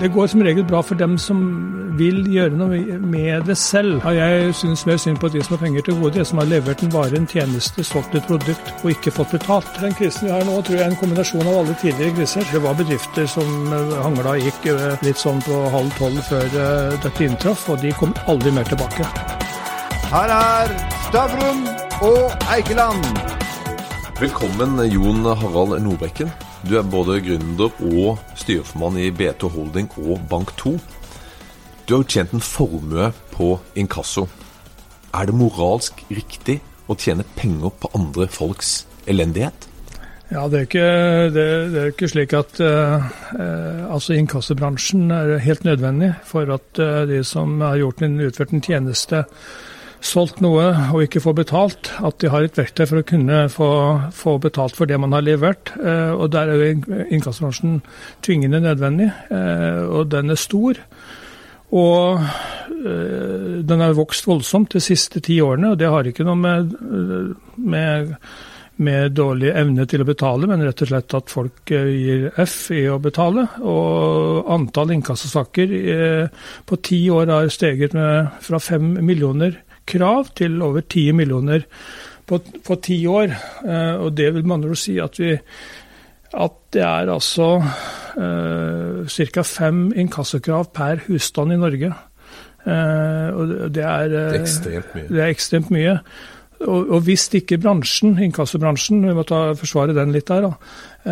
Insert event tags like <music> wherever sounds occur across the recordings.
Det går som regel bra for dem som vil gjøre noe med det selv. Jeg syns mer synd på de som har penger til gode, de som har levert en vare, en tjeneste, solgt et produkt og ikke fått betalt. Den krisen vi har nå, tror jeg er en kombinasjon av alle tidligere kriser. Det var bedrifter som hangla og gikk litt sånn på halv tolv før dette inntraff, og de kom aldri mer tilbake. Her er Stavrum og Eikeland. Velkommen, Jon Harald Nordbekken. Du er både gründer og styreformann i B2 Holding og Bank2. Du har tjent en formue på inkasso. Er det moralsk riktig å tjene penger på andre folks elendighet? Ja, Det er ikke, det, det er ikke slik at eh, altså inkassobransjen er helt nødvendig for at uh, de som har en, utført en tjeneste, solgt noe og ikke får betalt, at de har et verktøy for å kunne få, få betalt for det man har levert. Eh, og Der er jo inkassobransjen tvingende nødvendig, eh, og den er stor. Og eh, den har vokst voldsomt de siste ti årene, og det har ikke noe med, med, med dårlig evne til å betale, men rett og slett at folk gir F i å betale. Og antall inkassosaker på ti år har steget med fra fem millioner krav til over 10 millioner på, på ti år. Eh, og det vil man jo si at vi at det er altså eh, ca. fem inkassokrav per husstand i Norge. Eh, og det er, det er ekstremt mye. Det er ekstremt mye. Og, og hvis ikke bransjen, inkassobransjen, vi må ta, forsvare den litt der, da,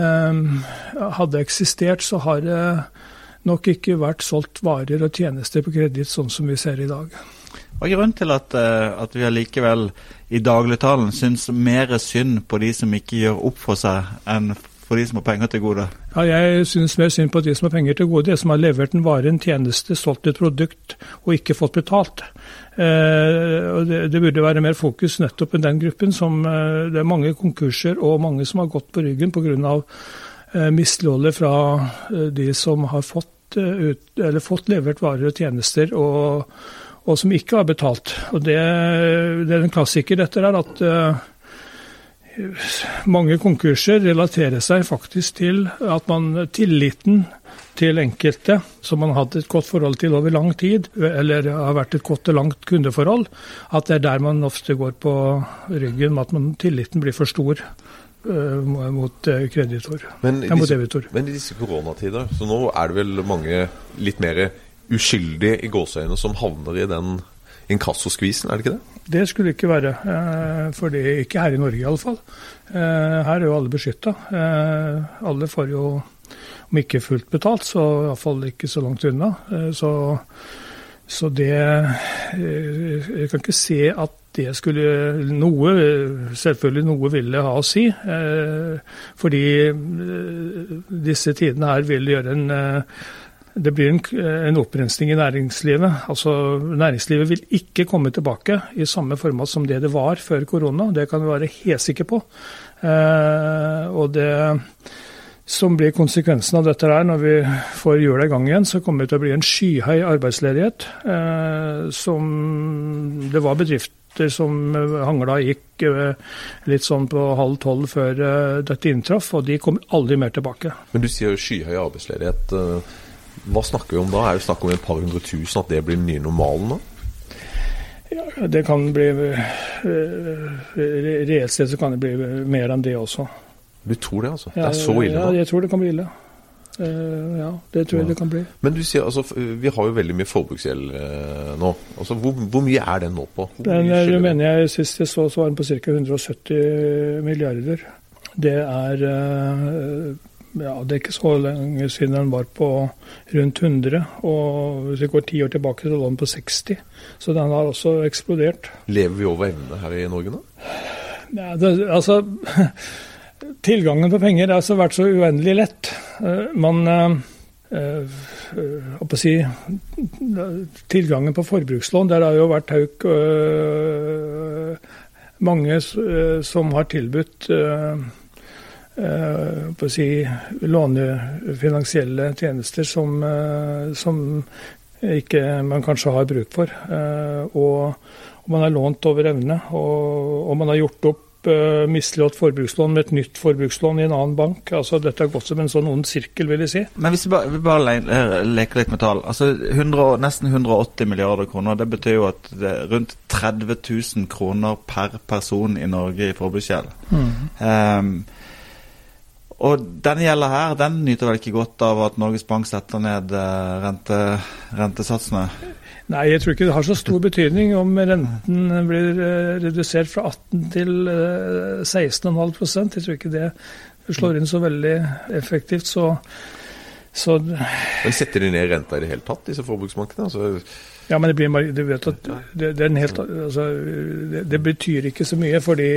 eh, hadde eksistert, så har det nok ikke vært solgt varer og tjenester på kreditt sånn som vi ser i dag. Hva er grunnen til at, uh, at vi allikevel i dagligtalen syns mer synd på de som ikke gjør opp for seg, enn for de som har penger til gode? Ja, jeg syns mer synd på de som har penger til gode, de som har levert en vare, en tjeneste, solgt et produkt og ikke fått betalt. Og det, det, burde være mer fokus nettopp i den gruppen. som uh, Det er mange konkurser og mange som har gått på ryggen pga. Uh, misligholdet fra de som har fått, ut, fått levert varer og tjenester. og og som ikke har betalt. Og Det, det er en klassiker, dette der, at uh, mange konkurser relaterer seg faktisk til at man tilliten til enkelte som man har hatt et godt forhold til over lang tid, eller har vært et godt og langt kundeforhold, at det er der man ofte går på ryggen med at man, tilliten blir for stor uh, mot uh, kreditor. Men i, disse, men i disse koronatider, så nå er det vel mange litt mer uskyldige i gåseøynene som havner i den inkassoskvisen, er det ikke det? Det skulle ikke være. Eh, for det er ikke her i Norge iallfall. Eh, her er jo alle beskytta. Eh, alle får jo, om ikke fullt betalt, så iallfall ikke så langt unna. Så, så det Jeg kan ikke se at det skulle noe Selvfølgelig noe ville ha å si. Fordi disse tidene her vil gjøre en det blir en, en opprensning i næringslivet. Altså, Næringslivet vil ikke komme tilbake i samme format som det det var før korona. Det kan vi være helt sikre på. Eh, og det som blir konsekvensen av dette her, når vi får hjula i gang igjen, så kommer det til å bli en skyhøy arbeidsledighet. Eh, som det var bedrifter som hangla gikk eh, litt sånn på halv tolv før eh, dette inntraff, og de kommer aldri mer tilbake. Men du sier skyhøy arbeidsledighet. Eh, hva snakker vi om da? Er det snakk om et par hundre tusen, at det blir den nye normalen nå? Ja, det kan bli eh, Reelt sett så kan det bli mer enn det også. Du tror det, altså? Det er så ille? Ja, jeg tror det kan bli ille. Uh, ja, det tror jeg det kan bli. Men du sier altså, vi har jo veldig mye forbruksgjeld uh, nå. Altså, hvor, hvor, mye er den nå på? Den jeg mener jeg Sist jeg så, så var den på ca. 170 milliarder. Det er ja, det er ikke så lenge siden den var på rundt 100. Og hvis vi går ti år tilbake, så lå den på 60. Så den har også eksplodert. Lever vi over evne her i Norge nå? Ja, det, altså <laughs> Tilgangen på penger har altså vært så uendelig lett. Eh, man eh, eh å si, Tilgangen på forbrukslån, der har jo vært hauk øh, mange som har tilbudt øh, Eh, på å si, lånefinansielle tjenester som, eh, som ikke man kanskje har bruk for. Eh, og, og man har lånt over evne, og, og, man har gjort opp misligholdt forbrukslån med et nytt forbrukslån i en annen bank. Altså Dette har gått som en sånn ond sirkel, vil jeg si. Men hvis vi bare, vi bare le, leker litt med tall. Altså 100, Nesten 180 milliarder kroner. Det betyr jo at det er rundt 30 000 kroner per person i Norge i forbruksgjeld. Mm. Um, og denne gjelda her, den nyter vel ikke godt av at Norges Bank setter ned rente, rentesatsene? Nei, jeg tror ikke det har så stor betydning om renten blir eh, redusert fra 18 til 16,5 eh, Jeg tror ikke det slår inn så veldig effektivt. så, så Men Setter de ned renta i det hele tatt, disse forbruksbankene? Altså ja, men det, blir, du vet at det, det, helt, altså, det, det betyr ikke så mye, fordi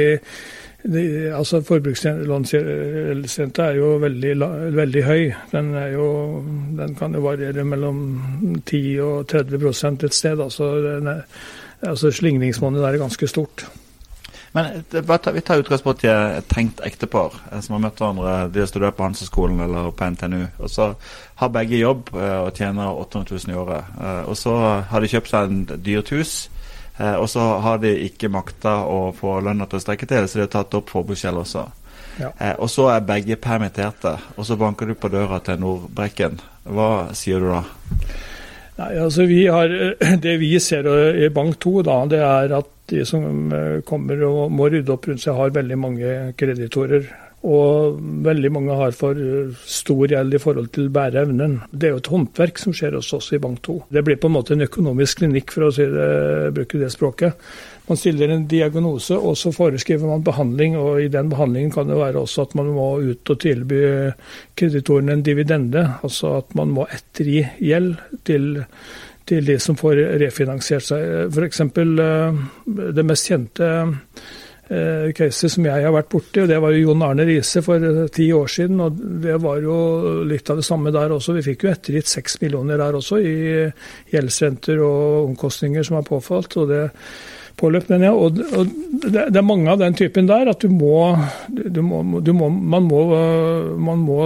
det, altså Forbrukslånsrenta er jo veldig, veldig, høy. Den, jo, den, kan jo variere mellom 10 og 30 et sted. Altså, er, altså Slingringsmonnet der er ganske stort. Men vi tar utgangspunkt i et tenkt ektepar eh, som har møtt hverandre. De har studert på Hanseskolen eller på NTNU. og Så har begge jobb eh, og tjener 800 000 i året. Eh, og Så har de kjøpt seg en dyrt hus og så har de ikke makta å få lønna til å strekke til, så de har tatt opp forbruksgjeld også. Ja. Eh, og så er begge permitterte, og så banker du på døra til Nordbrekken. Hva sier du da? Nei, altså vi har, Det vi ser i Bank 2, da, det er at de som eh, kommer og må rydde opp rundt seg, har veldig mange kreditorer. Og veldig mange har for stor gjeld i forhold til bæreevnen. Det er jo et håndverk som skjer hos oss i Bank 2. Det blir på en måte en økonomisk klinikk, for å si det, bruke det språket. Man stiller en diagnose, og så foreskriver man behandling. og I den behandlingen kan det være også at man må ut og tilby kreditorene en dividende. Altså at man må ettergi gjeld til, til de som får refinansiert seg. F.eks. Eh, det mest kjente caser som jeg har vært borti. og Det var jo Jon Arne Riise for eh, ti år siden. og Det var jo litt av det samme der også. Vi fikk jo ettergitt seks millioner der også i gjeldsrenter og omkostninger som er påfalt. og det påløp, men ja, og det, det, er mange av den typen der at du må, du må, du må, man, må man må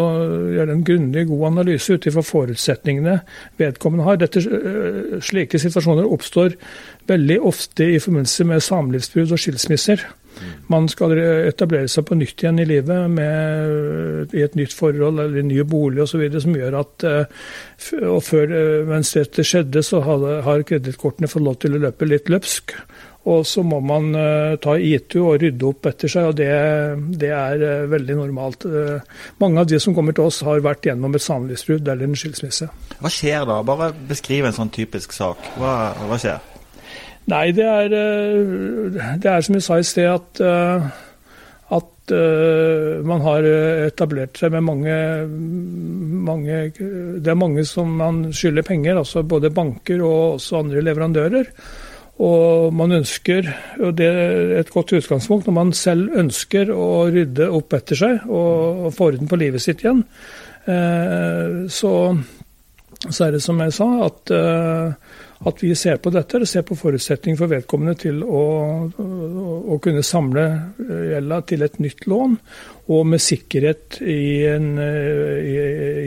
gjøre en grundig, god analyse ut ifra forutsetningene vedkommende har. Dette, eh, slike situasjoner oppstår veldig ofte i forbindelse med samlivsbrudd og skilsmisser. Man skal etablere seg på nytt igjen i livet med, i et nytt forhold eller ny bolig osv. som gjør at eh, og før, eh, Mens dette skjedde, så har kredittkortene fått lov til å løpe litt løpsk. Og så må man uh, ta ITU og rydde opp etter seg, og det, det er veldig normalt. Mange av de som kommer til oss, har vært gjennom et samlivsbrudd eller en skilsmisse. Hva skjer da? Bare beskriv en sånn typisk sak. Hva, hva skjer? Nei, det er, eh, det er som jeg sa i sted, at, eh, at eh, man har etablert seg med mange, mange Det er mange som man skylder penger, altså både banker og også andre leverandører. Og man ønsker, og det er et godt utgangspunkt, når man selv ønsker å rydde opp etter seg og, og få orden på livet sitt igjen, så, så er det som jeg sa, at at vi ser på dette, og ser på forutsetningen for vedkommende til å, å, å, kunne samle eh, gjelda til et nytt lån, og med sikkerhet i en, eh, i,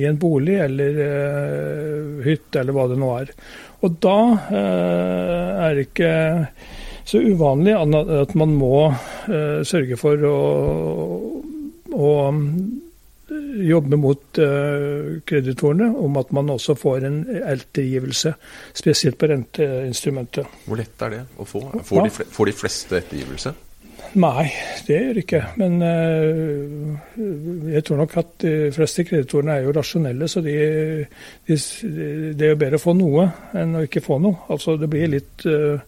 i en bolig eller uh, hytte, eller hva det nå er. Og da uh, er det ikke så uvanlig at man må uh, sørge for å, å jobbe mot uh, kreditorene om at man også får en ettergivelse, spesielt på renteinstrumentet. Hvor lett er det å få? Får, de, får de fleste ettergivelse? Nei, det gjør ikke. Men uh, jeg tror nok at de fleste kreditorene er jo rasjonelle, så de, de, det er jo bedre å få noe enn å ikke få noe. Altså det blir litt uh,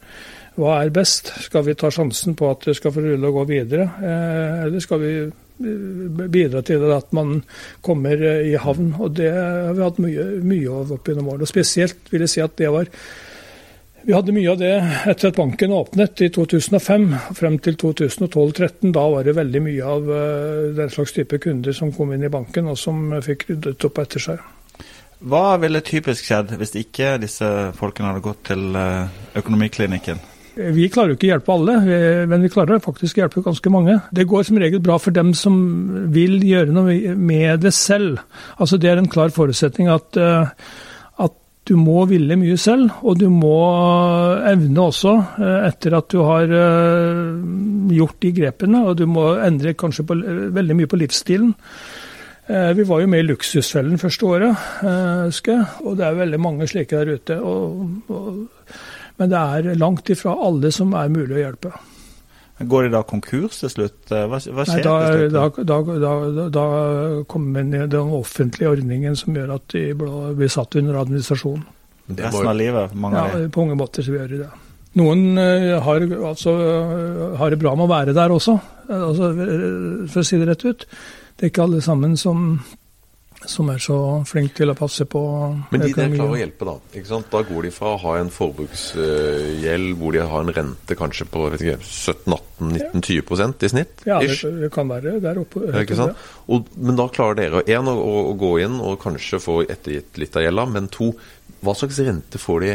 hva er best? Skal vi ta sjansen på at det skal få rulle og gå videre, eller skal vi bidra til at man kommer i havn. og Det har vi hatt mye, mye av opp gjennom årene. Og Spesielt vil jeg si at det var vi hadde mye av det etter at banken åpnet i 2005 frem til 2012-2013. Da var det veldig mye av eh, den slags type kunder som kom inn i banken og som fikk ryddet opp etter seg. Hva ville typisk skjedd hvis ikke disse folkene hadde gått til eh, økonomiklinikken? Vi klarer jo ikke å hjelpe alle, men vi klarer faktisk å hjelpe ganske mange. Det går som regel bra for dem som vil gjøre noe med det selv. Altså Det er en klar forutsetning at, eh, at du må ville mye selv, og du må evne også, etter at du har gjort de grepene, og du må endre kanskje på, veldig mye på livsstilen. Vi var jo med i Luksusfellen første året, husker jeg, og det er veldig mange slike der ute. Og, og, men det er langt ifra alle som er mulig å hjelpe. Går de da konkurs til slutt? Hva, hva skjer Nei, da, til slutt? Da, da, da, da kommer den offentlige ordningen som gjør at de blir satt under administrasjon. Resten av livet? Mange ja, på unge måter så gjør de det. Noen uh, har, altså, uh, har, det bra med å være der også, altså, for å si det rett ut. Det er ikke alle sammen som som er så flink til å passe på Men de der klarer å hjelpe, da. ikke sant? Da går de fra å ha en forbruksgjeld hvor de har en rente kanskje på 17-18-19-20% i snitt? Ja, det, det, kan være der oppe. Ikke sant? Og, men da klarer dere én å, å, gå inn og kanskje få ettergitt litt av gjelda, men to, hva slags rente får de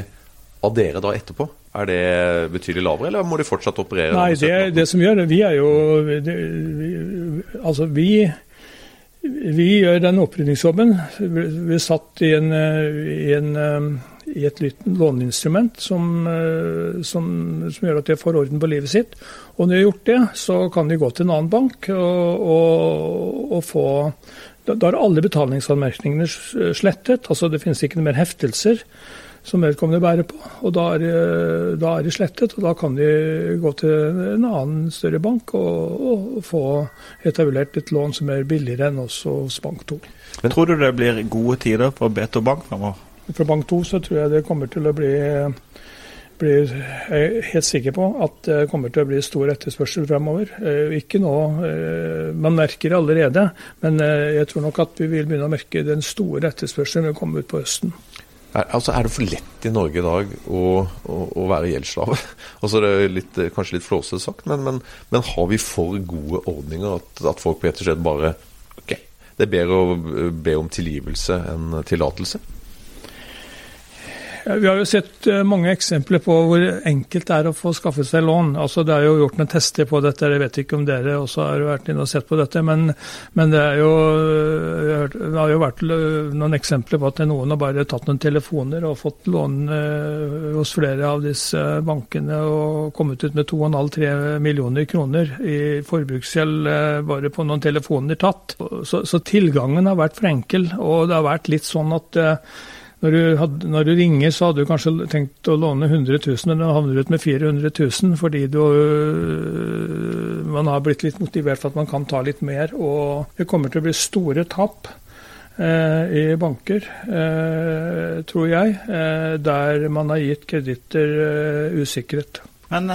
av dere da etterpå? Er det betydelig lavere, eller må de fortsatt operere? Nei, det, det som gjør det, vi er jo det, vi, Altså, vi vi gjør den opprydningsjobben. Vi er satt i, en, i, en, i et låneinstrument som, som, som, gjør at de får orden på livet sitt. Og når de har gjort det, så kan de gå til en annen bank og, og, og få Da er alle betalingsanmerkningene slettet. altså Det finnes ikke noe mer heftelser som vedkommende bærer på. og da er, da er, det slettet, og da kan de gå til en annen større bank og, og få etablert et lån som er billigere enn også hos Bank 2. Men Tror du det blir gode tider for Beto Bank fremover? For Bank 2 så tror jeg det kommer til å bli, Jeg er helt sikker på at det kommer til å bli stor etterspørsel fremover. Ikke nå, man merker det allerede, men jeg tror nok at vi vil begynne å merke den store etterspørselen når vi kommer ut på høsten. Er, altså, er det for lett i Norge i dag å, å, å være gjeldsslave? <laughs> altså, det er litt, kanskje litt flåsete sagt, men, men, men, har vi for gode ordninger at, at folk rett og slett bare Ok, det er bedre å be om tilgivelse enn tillatelse? Vi har jo sett eh, mange eksempler på hvor enkelt det er å få skaffet seg lån. Altså, det er jo gjort noen tester på dette, jeg vet ikke om dere også har vært inne og sett på dette. Men, men det, jo, eh, det, har jo vært noen eksempler på at noen har bare tatt noen telefoner og fått lån eh, hos flere av disse bankene og kommet ut med 2,5-3 millioner kroner i forbruksgjeld bare på noen telefoner tatt. Så, så tilgangen har vært for enkel, og det har vært litt sånn at når du, had, når du, ringer, så hadde du kanskje tenkt å låne 100 000, men du havner ut med 400 000 fordi du, øh, man har blitt litt motivert for at man kan ta litt mer. Og det kommer til å bli store tap eh, i banker, eh, tror jeg, der man har gitt kreditter usikret. Men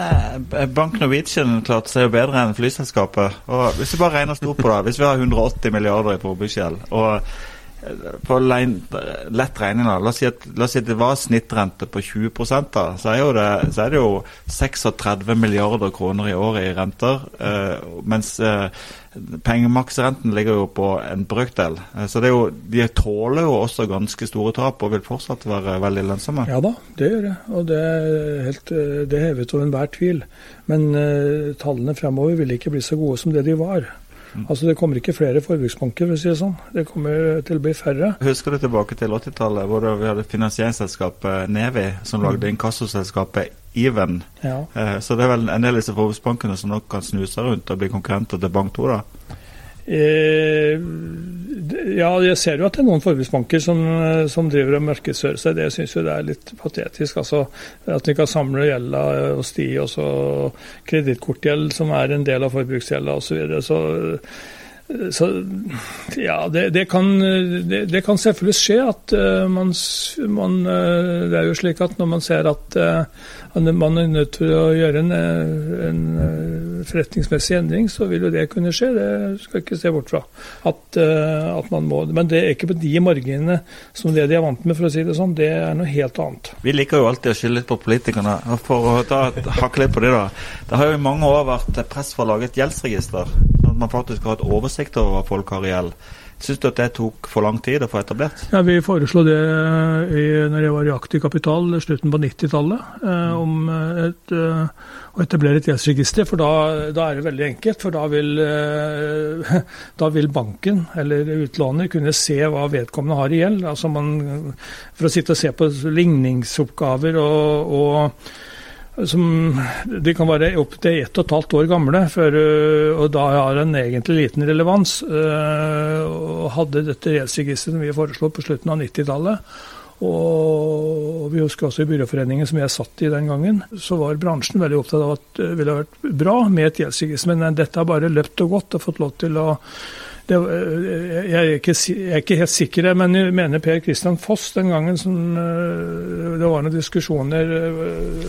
Bank Norwegian klarte seg jo bedre enn flyselskapet. Og Hvis vi bare regner stort på det, hvis vi har 180 milliarder i forbruksgjeld og på lett regning, da. La oss, si at, la oss si at det var snittrente på 20 da, så er, det, så er, det, jo 36 milliarder kroner i året i renter. Eh, mens eh, pengemaksrenten ligger jo på en brøkdel. Eh, så jo, de tåler jo også ganske store tap og vil fortsatt være veldig lønnsomme. Ja da, det gjør det. Og det er, helt, eh, det er hevet over enhver tvil. Men eh, tallene fremover vil ikke bli så gode som det de var. Altså Det kommer ikke flere forbruksbanker, for å si det sånn. Det kommer til å bli færre. Husker du tilbake til 80-tallet, hvor vi hadde finansieringsselskapet Nevi, som lagde mm. inkassoselskapet Even. Ja. Eh, så det er vel en del av disse forbruksbankene som nok kan snuse rundt og bli konkurrenter til Bank 2, da? Eh, ja, jeg ser jo at det er noen forbruksbanker som, som driver og markedsfører seg. Det syns jeg er litt patetisk. altså At de kan samle gjelda hos de, og så kredittkortgjeld som er en del av forbruksgjelda osv. Så, videre. så så ja, det, det, kan, det, det, kan, selvfølgelig skje at uh, man, man uh, Det er jo slik at når man ser at uh, man er nødt til å gjøre en, en forretningsmessig endring, så vil jo det kunne skje. Det skal ikke se bort fra. At, at, man må, Men det er ikke på de marginene som det de er vant med, for å si det sånn. Det er noe helt annet. Vi liker jo alltid å skylde litt på politikerne. For å ta litt på det, da. Det har jo i mange år vært press for å lage et gjeldsregister. sånn at man faktisk har et oversikt over hva folk har i gjeld. Syns du at det tok for lang tid å få etablert? Ja, Vi foreslo det i, når jeg var i Aktiv Kapital slutten på 90-tallet, eh, om et, eh, å etablere et gjeldsregister. For da, da, er det veldig enkelt. For da vil, eh, <laughs> da vil banken eller utlåner kunne se hva vedkommende har i gjeld. Altså man, for å sitte og se på ligningsoppgaver og, og som de kan være opptil ett og et halvt år gamle, for, øh, og da har en egentlig liten relevans. Øh, og hadde dette gjeldsregisteret som vi foreslo på slutten av 90-tallet. Og vi husker også i Byråforeningen som jeg satt i den gangen, så var bransjen veldig opptatt av at det ville vært bra med et gjeldsregister. Men dette har bare løpt og gått og fått lov til å det, jeg, er ikke, jeg, er ikke, helt sikker, men jeg mener Per Kristian Foss den gangen som eh, det var noen diskusjoner eh,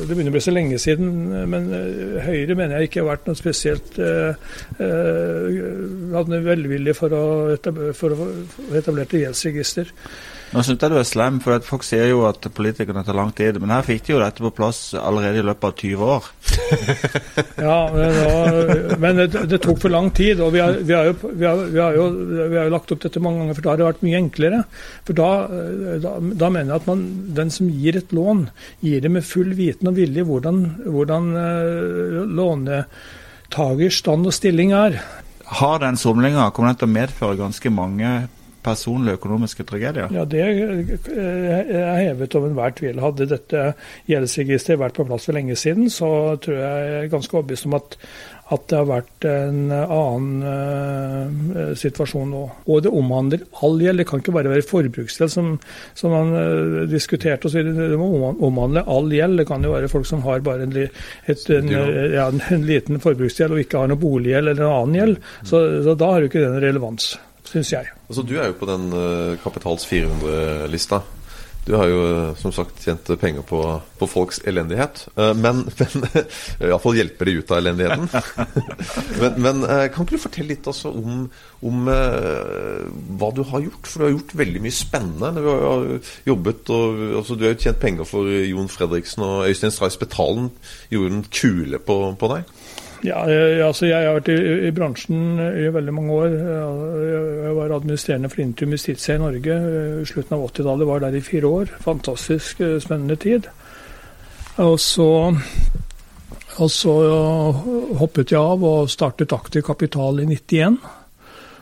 Det begynner å bli så lenge siden, men eh, Høyre mener jeg ikke har vært noe spesielt Hadde velvillig for å, etablere, for gjeldsregister. Nå syns jeg du er slem, for folk sier jo at politikerne tar lang tid. Men her fikk de jo dette på plass allerede i løpet av 20 år. <laughs> ja, men, da, men det, det, tok for lang tid. Og vi har, vi, har jo, vi, har, vi, har jo, vi har, jo, lagt opp dette mange ganger, for da har det vært mye enklere. For da, da, da mener jeg at man, den som gir et lån, gir det med full viten og vilje hvordan, hvordan uh, lånetagers stand og stilling er. Har den somlinga kommet til å medføre ganske mange personlige økonomiske tragedier? Ja, det er hevet over enhver tvil. Hadde dette gjeldsregisteret vært på plass for lenge siden, så tror jeg jeg er ganske overbevist om at, at det har vært en annen uh, situasjon nå. Og det omhandler all gjeld. Det kan ikke bare være forbruksgjeld som, som man uh, diskuterte. Og det må omhandle all gjeld. Det kan jo være folk som har bare en, et, en, ja, en liten forbruksgjeld og ikke har noe boliggjeld eller en annen gjeld. Så, så da har jo ikke den relevans syns jeg. Altså, du er jo på den uh, Kapitals 400-lista. Du har jo eh, som sagt tjent penger på, på folks elendighet. Uh, men, <laughs> men iallfall hjelper de ut av elendigheten. <laughs> men, men uh, kan ikke du fortelle litt altså, om, om hva du har gjort? For du har gjort veldig mye spennende. Du har jobbet og altså, Du har jo tjent penger for Jon Fredriksen og Øystein Stray Spetalen. Gjorde en kule på, på deg? Ja, jeg, altså jeg har vært i, i, bransjen i veldig mange år. Jeg var administrerende for Intium Justitia i Norge i slutten av 80-tallet. Var der i fire år. Fantastisk eh, spennende tid. Og så, og så hoppet jeg av og startet Aktiv Kapital i 91.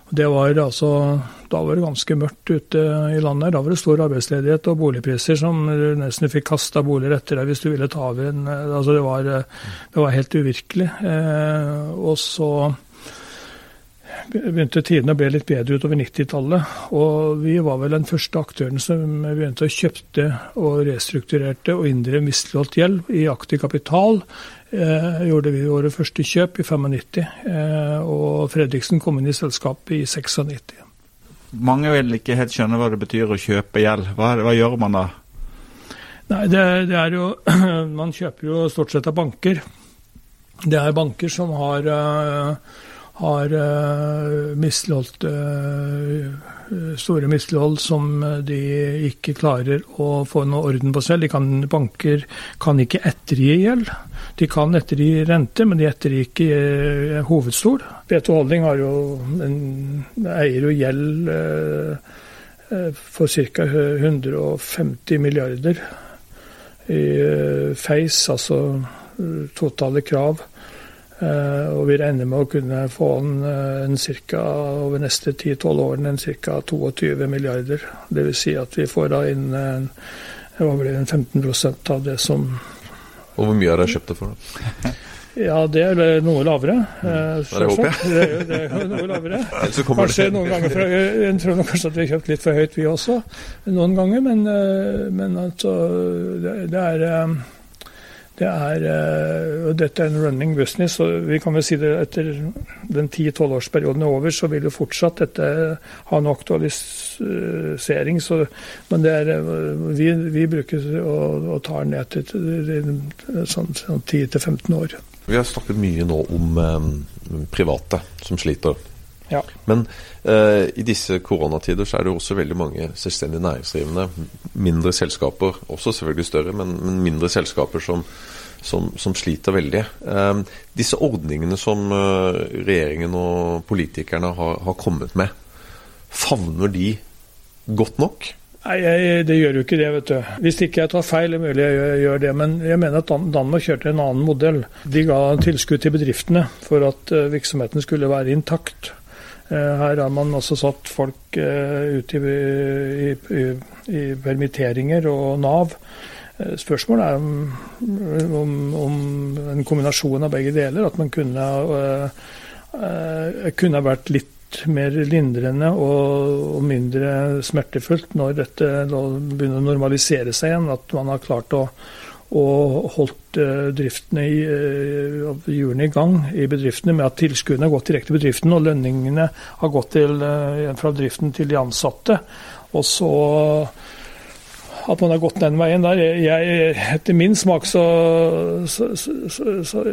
Det var altså, da var det ganske mørkt ute i landet. Da var det stor arbeidsledighet og boligpriser som du nesten fikk kasta boliger etter deg hvis du ville ta over en altså det, var, det var helt uvirkelig. Eh, og så begynte tidene å bli litt bedre utover 90-tallet. Og vi var vel den første aktøren som begynte å kjøpte og restrukturerte og inndrev misligholdt gjeld i aktiv kapital. Eh, gjorde vi våre første kjøp i 95, eh, og Fredriksen kom inn i selskapet i 96. Mange vil ikke helt skjønne hva det betyr å kjøpe gjeld. Hva, hva gjør man da? Nei, det, det, er jo <clears throat> Man kjøper jo stort sett av banker. Det er banker som har uh, har uh, misligholdt uh, store mislighold som de ikke klarer å få noe orden på selv. Kan, banker kan ikke ettergi gjeld. De kan ettergi rente, men de ettergir ikke hovedstol. B2 Holding har jo en, eier jo gjeld for ca. 150 milliarder i Face, altså totale krav og vi regner med å kunne få en, eh, en cirka, over neste 10-12 årene en ca. 22 milliarder. Dvs. Si at vi får da inn en, en 15% av det som Og hvor mye har dere kjøpt det for? da? <laughs> Ja, det er noe lavere. Uh, det håper jeg. Det er, det er noe lavere. <laughs> kanskje noen ganger fra, Jeg tror kanskje at vi har kjøpt litt for høyt, vi også. Noen ganger. Men, men altså det, det er det er, eh, og Dette er en running business, og vi kan vel si det etter den 10-12-årsperioden er over, så vil jo fortsatt dette ha en aktualisering. Så, men er, eh, vi, vi bruker å, ta den ned til sånn, sånn 10-15 år. Vi har snakket mye nå om um, private som sliter. Ja. Men eh, i disse koronatider så er det jo også veldig mange selvstendig næringsdrivende, mindre selskaper, også selvfølgelig større, men, men mindre selskaper som, som, som sliter veldig. Eh, disse ordningene som eh, regjeringen og politikerne har, har, kommet med Favner de godt nok? Nei, jeg, Det gjør jo ikke det, vet du. Hvis ikke jeg tar feil, er mulig jeg gjør, gjør det. Men jeg mener at Dan Danmark kjørte en annen modell. De ga tilskudd til bedriftene for at uh, virksomheten skulle være intakt. Uh, her har man også satt folk uh, ut i, i, i, i, permitteringer og Nav. Spørsmålet er om, om, om, en kombinasjon av begge deler. At man kunne, kunne vært litt mer lindrende og, mindre smertefullt når dette begynner å normalisere seg igjen. At man har klart å, å holdt uh, driftene i, uh, hjulene i gang i bedriftene med at tilskuddene har gått direkte til bedriften, og lønningene har gått til, uh, fra driften til de ansatte. Og så at man har gått den veien der. Jeg, etter min smak så, så, så, så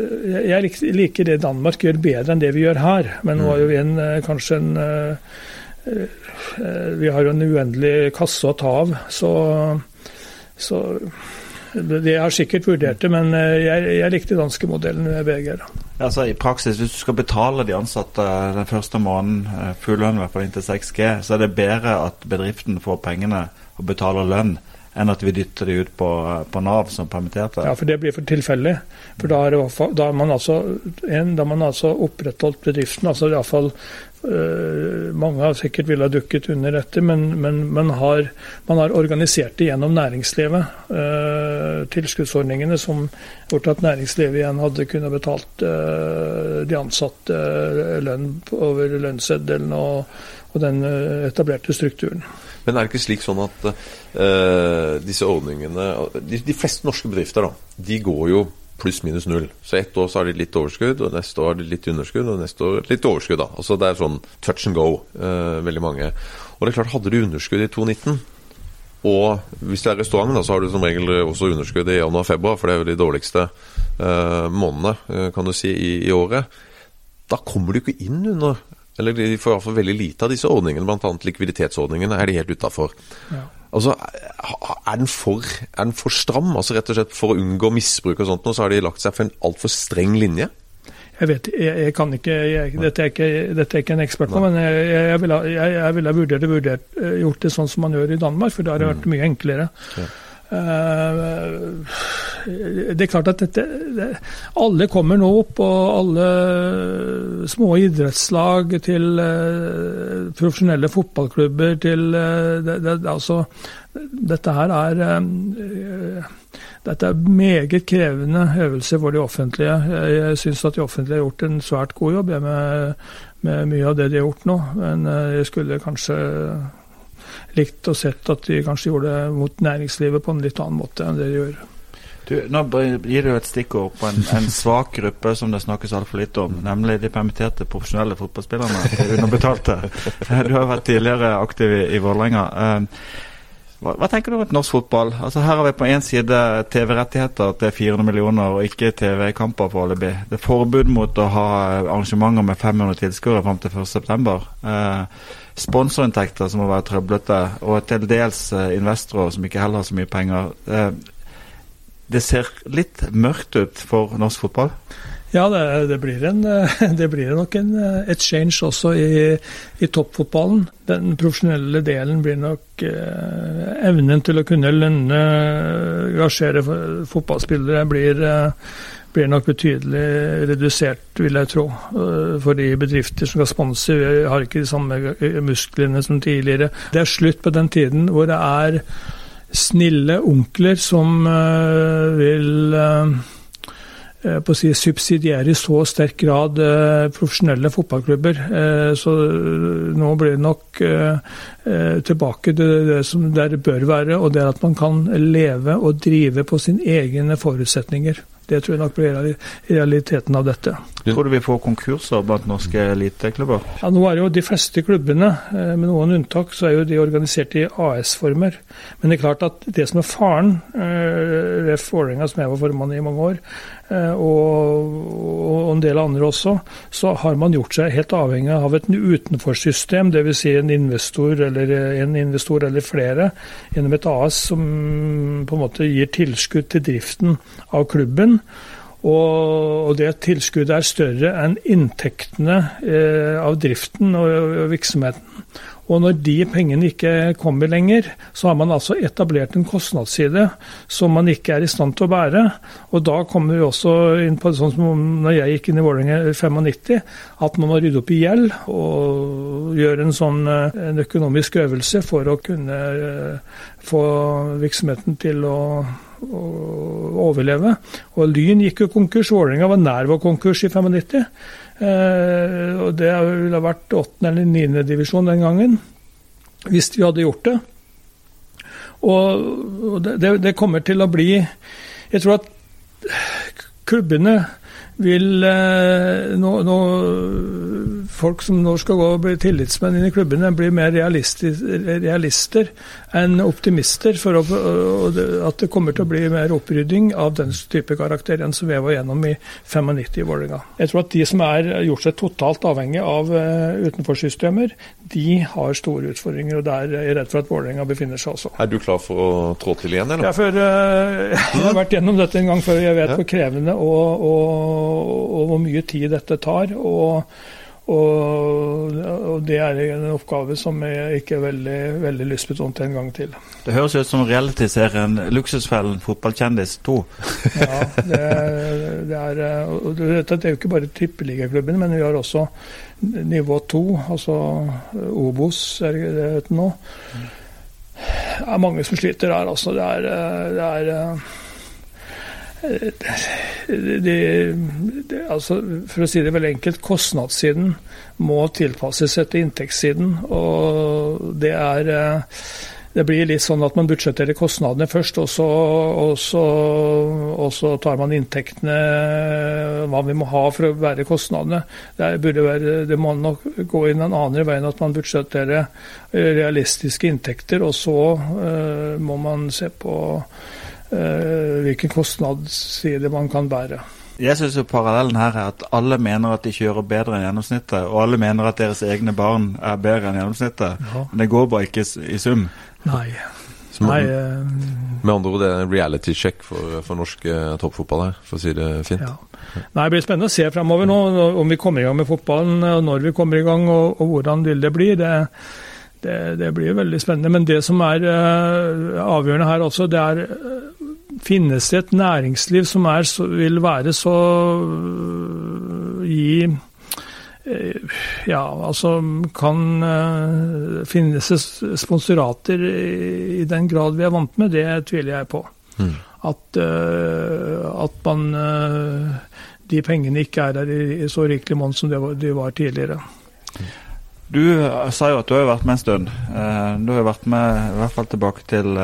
Jeg liker det Danmark gjør bedre enn det vi gjør her. Men nå har jo vi en, eh, kanskje en eh, eh, Vi har jo en uendelig kasse å ta av. Så, det har sikkert vurdert det, men jeg, jeg likte danskemodellen med BG. Altså I praksis, hvis du skal betale de ansatte den første måneden full lønn, i hvert fall inntil 6G, så er det bedre at bedriften får pengene og betaler lønn, enn at vi dytter de ut på, på Nav som permitterte. Ja, for det blir for tilfeldig. For da har man, altså, man altså opprettholdt bedriften. altså i fall øh, Mange har sikkert ville ha dukket under dette, men, men man, har, man, har, organisert det gjennom næringslivet. Øh, tilskuddsordningene som gjorde at næringslivet igjen hadde kunnet betalt øh, de ansatte lønn over lønnsseddelen og, og den etablerte strukturen. Men er det ikke slik sånn at uh, disse ordningene de, de, fleste norske bedrifter da, de går jo pluss-minus null. Så ett år så har de litt overskudd, og neste år har de litt underskudd, og neste år litt overskudd. da. Altså Det er sånn touch and go, uh, veldig mange. Og det er klart, hadde du underskudd i 2019 og hvis det er restaurant, da, så har du som regel også underskudd i januar-februar, for det er jo de dårligste uh, månedene, kan du si, i, i året. Da kommer du ikke inn under eller de får iallfall veldig lite av disse ordningene, bl.a. likviditetsordningene, er de helt utafor. Ja. Altså, er den, for, er den for stram? Altså rett og slett For å unngå misbruk og sånt, og så har de lagt seg for en altfor streng linje? Jeg vet, jeg, jeg kan ikke, jeg, dette, er ikke dette er ikke en ekspert på, men jeg, jeg, ville, jeg, ville vurdert, vurdert, eh, gjort det sånn som man gjør i Danmark, for det har vært mm. mye enklere. Ja. Uh, det er klart at dette det, Alle kommer nå opp, og alle små idrettslag til uh, profesjonelle fotballklubber til uh, det, det, altså, Dette her er uh, dette er meget krevende øvelse for de offentlige. Jeg, jeg syns at de offentlige har gjort en svært god jobb med, med mye av det de har gjort nå. Men jeg skulle kanskje likt og sett at de kanskje gjorde det mot næringslivet på en litt annen måte enn det de gjør. Du, nå gir du et stikkord på en, en, svak gruppe som det snakkes altfor lite om, nemlig de permitterte profesjonelle fotballspillerne. Underbetalte. <laughs> Du har vært tidligere aktiv i, i Vålerenga. Uh, hva, hva, tenker du om norsk fotball? Altså Her har vi på én side TV-rettigheter til 400 millioner, og ikke TV-kamper foreløpig. Det er forbud mot å ha arrangementer med 500 tilskuere fram til 1.9. Eh, sponsorinntekter som må være trøblete, og til dels eh, investorer som ikke heller har så mye penger. Eh, det ser litt mørkt ut for norsk fotball? Ja, det, det, blir, en, <laughs> det blir, nok en, et change også i, i, toppfotballen. Den profesjonelle delen blir nok eh, Evnen til å kunne lønne, engasjere fotballspillere blir, eh, blir, nok betydelig redusert, vil jeg tro. Eh, for de bedrifter som skal sponse, har ikke de samme musklene som tidligere. Det er slutt på den tiden hvor det er snille onkler som eh, vil eh, Eh, på å si, subsidiere i så sterk grad eh, profesjonelle fotballklubber. Eh, så nå blir det nok eh, tilbake til det som det bør være, og det er at man kan leve og drive på sine egne forutsetninger. Det tror jeg nok blir realiteten av dette. Tror du vi får konkurser blant norske eliteklubber? Ja, nå er jo De fleste klubbene, eh, med noen unntak, så er jo de organisert i AS-former. Men det er klart at det som er faren, eh, Ref. Vålerenga, som jeg var formann i mange år, eh, og, en del andre også, så har man gjort seg helt avhengig av et utenforsystem, dvs. Si en investor eller en investor eller flere, gjennom et AS som på en måte gir tilskudd til driften av klubben. Og, det tilskuddet er større enn inntektene eh, av driften og, virksomheten. Og når de pengene ikke kommer lenger, så har man altså etablert en kostnadsside som man ikke er i stand til å bære. Og da kommer vi også inn på det sånn som når jeg gikk inn i Vålerenga i 95, at man må rydde opp i gjeld og gjøre en sånn en økonomisk øvelse for å kunne få virksomheten til å å overleve. Og Lyn gikk jo konkurs. Vålerenga var nær ved konkurs i 95. Eh, og Det ville ha vært åttende eller niende divisjon den gangen, hvis vi hadde gjort det. Og det, det kommer til å bli Jeg tror at klubbene vil eh, nå, nå, Folk som nå skal gå og bli tillitsmenn inn i klubbene, blir mer realister enn optimister for å, at det kommer til å bli mer opprydding av den type karakter enn som vi var gjennom i 95 i Vålerenga. Jeg tror at de som er gjort seg totalt avhengig av uh, utenforsystemer, de har store utfordringer. og Der er jeg redd for at Vålerenga befinner seg også. Er du klar for å trå til igjen, eller? Ja, for, uh, <laughs> jeg har vært gjennom dette en gang før. Jeg vet ja. hvor krevende og, og og hvor mye tid dette tar. og og, og, det er en oppgave som jeg ikke er veldig, veldig lystbetont en gang til. Det høres ut som realityserien 'Luksusfellen fotballkjendis 2'. ja, det, det, er, og det er jo ikke bare tippeligaklubbene, men vi har også nivå 2, altså Obos er det heter nå. Det er mange som sliter der, altså. Det er, det er det, de, altså, For å si det veldig enkelt, kostnadssiden må tilpasses etter inntektssiden. Og det er eh, det blir litt sånn at man budsjetterer kostnadene først, og så, og, så, og så, tar man inntektene, hva vi må ha for å være kostnadene. Det, være, det må nok gå inn en annen vei enn at man budsjetterer realistiske inntekter, og så uh, må man se på Eh, hvilken kostnadsside man kan bære. Jeg syns parallellen her er at alle mener at de kjører bedre enn gjennomsnittet, og alle mener at deres egne barn er bedre enn gjennomsnittet. Ja. Men det går bare ikke i sum. Nei. Man, Nei eh, med andre ord, det er en reality check for, for norsk uh, toppfotball her, for å si det fint. Ja. Nei, Det blir spennende å se fremover nå, om vi kommer i gang med fotballen, og når vi kommer i gang, og, og hvordan vil det bli. Det, det, det, blir veldig spennende. Men det som er uh, avgjørende her også, det er Finnes det et næringsliv som er, vil være så øh, gi øh, ja, altså kan uh, finnes sponsorater i, den grad vi er vant med, det tviler jeg på. Mm. At, at man de pengene ikke er der i, så rikelig monn som de var tidligere. Du sa jo at du har vært med en stund. Du har vært med i hvert fall tilbake til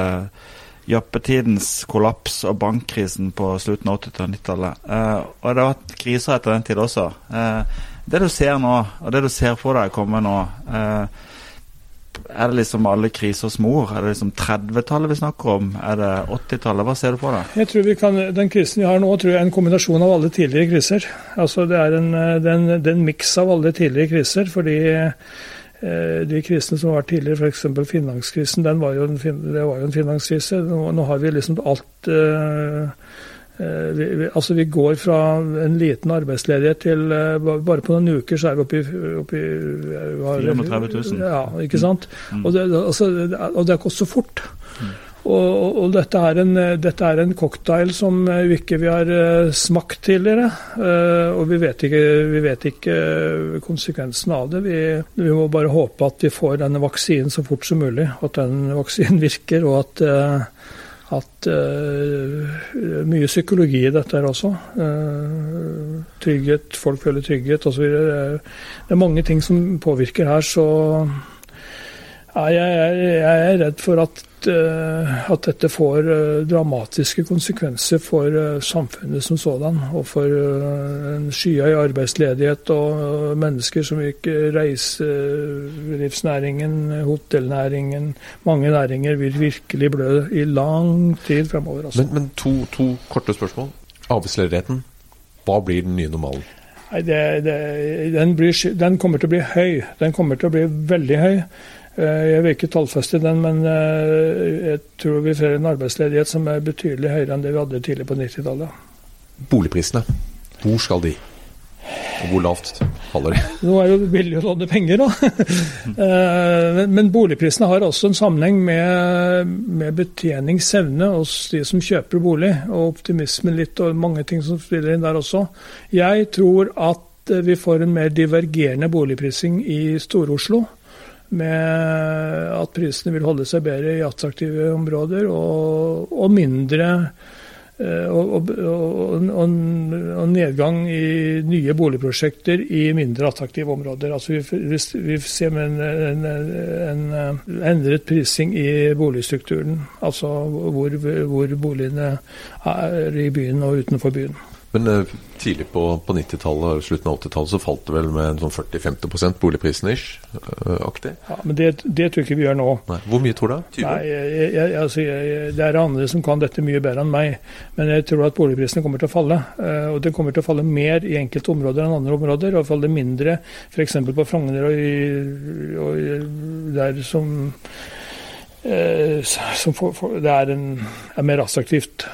jappetidens kollaps og bankkrisen på slutten av 80- og 90-tallet. Eh, og det har vært kriser etter den tid også. Eh, det du ser nå, og det du ser for deg komme nå, eh, er det liksom alle krisers mor? Er det liksom 30-tallet vi snakker om? Er det 80-tallet? Hva ser du på deg? Jeg tror vi kan, Den krisen vi har nå, tror jeg er en kombinasjon av alle tidligere kriser. Altså Det er en, en miks av alle tidligere kriser. fordi Eh, de krisene som har vært tidligere, f.eks. finanskrisen, den var jo en, det var jo en finanskrise. Nå, nå har vi liksom alt uh, vi, vi, altså vi går fra en liten arbeidsledighet til Bare på noen uker så er vi oppe i, oppe i 430 000. Ja, ikke sant. Mm. Og, det, altså, og det har gått så fort. Mm. Og, og dette, er en, dette, er en, cocktail som vi ikke vi har uh, smakt tidligere. Og vi vet, ikke, vi vet ikke konsekvensene av det. Vi, vi, må bare håpe at vi får denne vaksinen så fort som mulig. At den vaksinen <laughs> virker, og at, at Mye psykologi i dette her også. trygghet, folk føler trygghet osv. Det er mange ting som påvirker her, så jeg, jeg, jeg er redd for at Eh, at dette får eh, dramatiske konsekvenser for eh, samfunnet som sådan. Og for en skyhøy arbeidsledighet og mennesker som ikke reiselivsnæringen, hotellnæringen, mange næringer vil virkelig blø i lang tid fremover. Altså. Men, men to, to, korte spørsmål. Arbeidsledigheten, hva blir den nye normalen? Nei, det, det, den, blir, den kommer til å bli høy. Den kommer til å bli veldig høy. Eh, jeg vil ikke tallfeste den, men eh, jeg tror vi får en arbeidsledighet som er betydelig høyere enn det vi hadde tidlig på 90-tallet. Boligprisene, hvor skal de? Og hvor lavt faller de? Nå er det jo billig å låne penger, da. <laughs> Eh, men boligprisene har også en sammenheng med, med betjeningsevne hos de som kjøper bolig, og optimismen litt, og mange ting som spiller inn der også. Jeg tror at vi får en mer divergerende boligprising i Stor-Oslo. Med at prisene vil holde seg bedre i attraktive områder, og, og mindre Eh, og, og, og, nedgang i nye boligprosjekter i mindre attraktive områder. Altså vi, vi ser en, en, en, endret prising i boligstrukturen. Altså hvor, hvor boligene er i byen og utenfor byen. Men uh, tidlig på, på 90-tallet og slutten av 80-tallet så falt det vel med en sånn 40-50 boligprisen ish? Uh, aktig? Ja, Men det, det, tror jeg ikke vi gjør nå. Nei. Hvor mye tror du? 20? Nei, jeg, jeg, altså, jeg, Det er andre som kan dette mye bedre enn meg. Men jeg tror at boligprisene kommer til å falle. Uh, og det kommer til å falle mer i enkelte områder enn andre områder. Og falle mindre f.eks. på Frogner og, i, og der som som for, for, det er, en, er mer attraktivt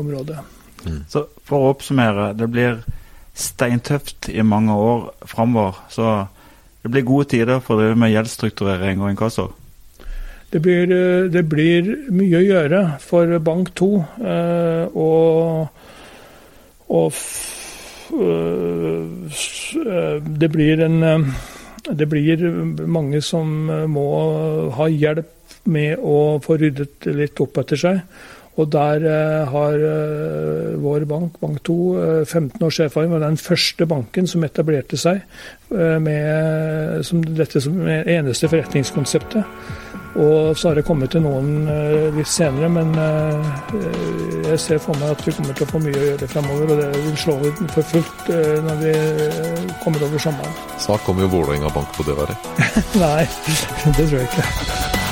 område. Mm. Så for å oppsummere, det blir steintøft i mange år framover. Så det blir gode tider for å drive med gjeldsstrukturering og inkasso. Det blir, eh, det blir, mye å gjøre for Bank 2. Eh, og, og eh, det blir en Det blir mange som må ha hjelp med å få ryddet litt opp etter seg. Og der uh, har uh, vår bank, Bank2, uh, 15 års erfaring. var den første banken som etablerte seg eh, med som dette som eneste forretningskonseptet. Og så har det kommet til noen litt senere, men jeg ser for meg at vi kommer til å få mye å gjøre fremover. Og det vil slå ut for fullt når vi kommer over sommeren. Snart kommer jo Vålerenga bank på døra di. <laughs> Nei, det tror jeg ikke.